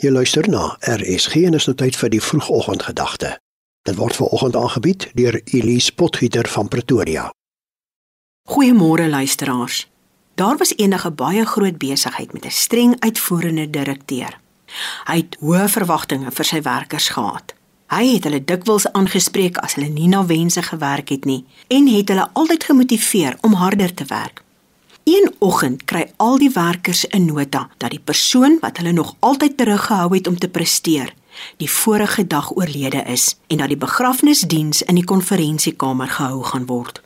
Jy luister na RSG en is nou tyd vir die vroegoggendgedagte. Dit word veraloggend aangebied deur Elise Potgieter van Pretoria. Goeiemôre luisteraars. Daar was eendag 'n baie groot besigheid met 'n streng uitvoerende direkteur. Hy het hoë verwagtinge vir sy werkers gehad. Hy het hulle dikwels aangespreek as hulle nie na wense gewerk het nie en het hulle altyd gemotiveer om harder te werk. Een oggend kry al die werkers 'n nota dat die persoon wat hulle nog altyd teruggehou het om te presteer, die vorige dag oorlede is en dat die begrafnisdiens in die konferensiekamer gehou gaan word.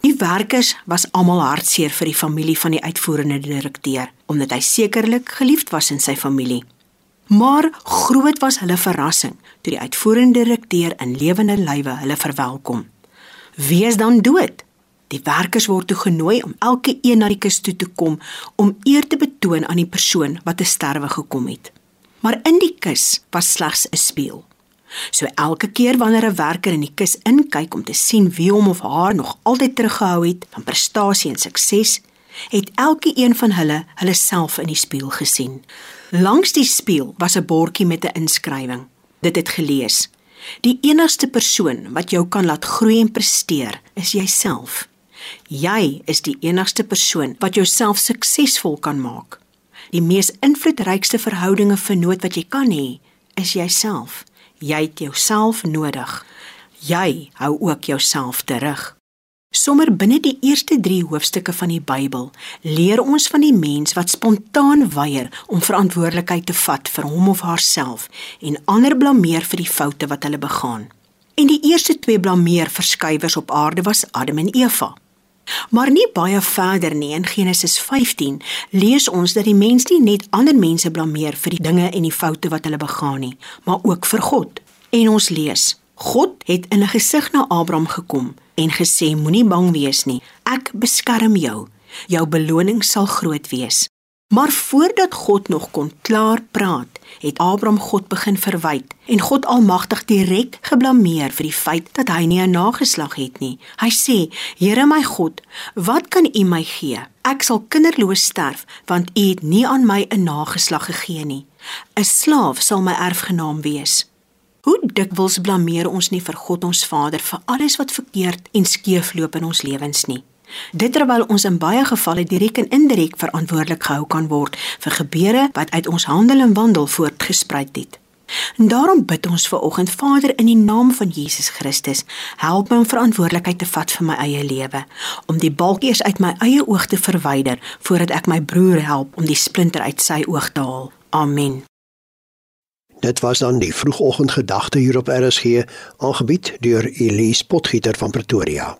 Die werkers was almal hartseer vir die familie van die uitvoerende direkteur, omdat hy sekerlik geliefd was in sy familie. Maar groot was hulle verrassing toe die uitvoerende direkteur in lewende lywe hulle verwelkom. Wie is dan dood? Die werkers word toegenooi om elke een na die kus toe te kom om eer te betoon aan die persoon wat te sterwe gekom het. Maar in die kus was slegs 'n spieël. So elke keer wanneer 'n werker in die kus inkyk om te sien wie hom of haar nog altyd teruggehou het van prestasie en sukses, het elke een van hulle hulle self in die spieël gesien. Langs die spieël was 'n bordjie met 'n inskrywing. Dit het gelees: Die enigste persoon wat jou kan laat groei en presteer, is jouself. Jy is die enigste persoon wat jouself suksesvol kan maak. Die mees invloedrykste verhoudinge vernoot wat jy kan hê, is jouself. Jy het jouself nodig. Jy hou ook jouself terug. Sommer binne die eerste 3 hoofstukke van die Bybel leer ons van die mens wat spontaan weier om verantwoordelikheid te vat vir hom of haarself en ander blameer vir die foute wat hulle begaan. En die eerste twee blameer verskuiwers op aarde was Adam en Eva. Maar nie baie verder nie in Genesis 15 lees ons dat die mens nie net ander mense blameer vir die dinge en die foute wat hulle begaan nie, maar ook vir God. En ons lees: God het in 'n gesig na Abraham gekom en gesê: Moenie bang wees nie, ek beskerm jou. Jou beloning sal groot wees. Maar voordat God nog kon klaar praat, het Abraham God begin verwyd en God Almagtig direk geblameer vir die feit dat hy nie 'n nageslag het nie. Hy sê: "Here my God, wat kan U my gee? Ek sal kinderloos sterf, want U het nie aan my 'n nageslag gegee nie. 'n Slaaf sal my erfgenaam wees." Hoe dikwels blameer ons nie vir God ons Vader vir alles wat verkeerd en skeefloop in ons lewens nie. Dit terwyl ons in baie gevalle direk en indirek verantwoordelik gehou kan word vir gebeure wat uit ons handel en wandel voortgespruit het. En daarom bid ons ver oggend Vader in die naam van Jesus Christus, help my om verantwoordelikheid te vat vir my eie lewe, om die balkies uit my eie oog te verwyder voordat ek my broer help om die splinter uit sy oog te haal. Amen. Dit was dan die vroegoggendgedagte hier op RSG, aangebied deur Elise Potgieter van Pretoria.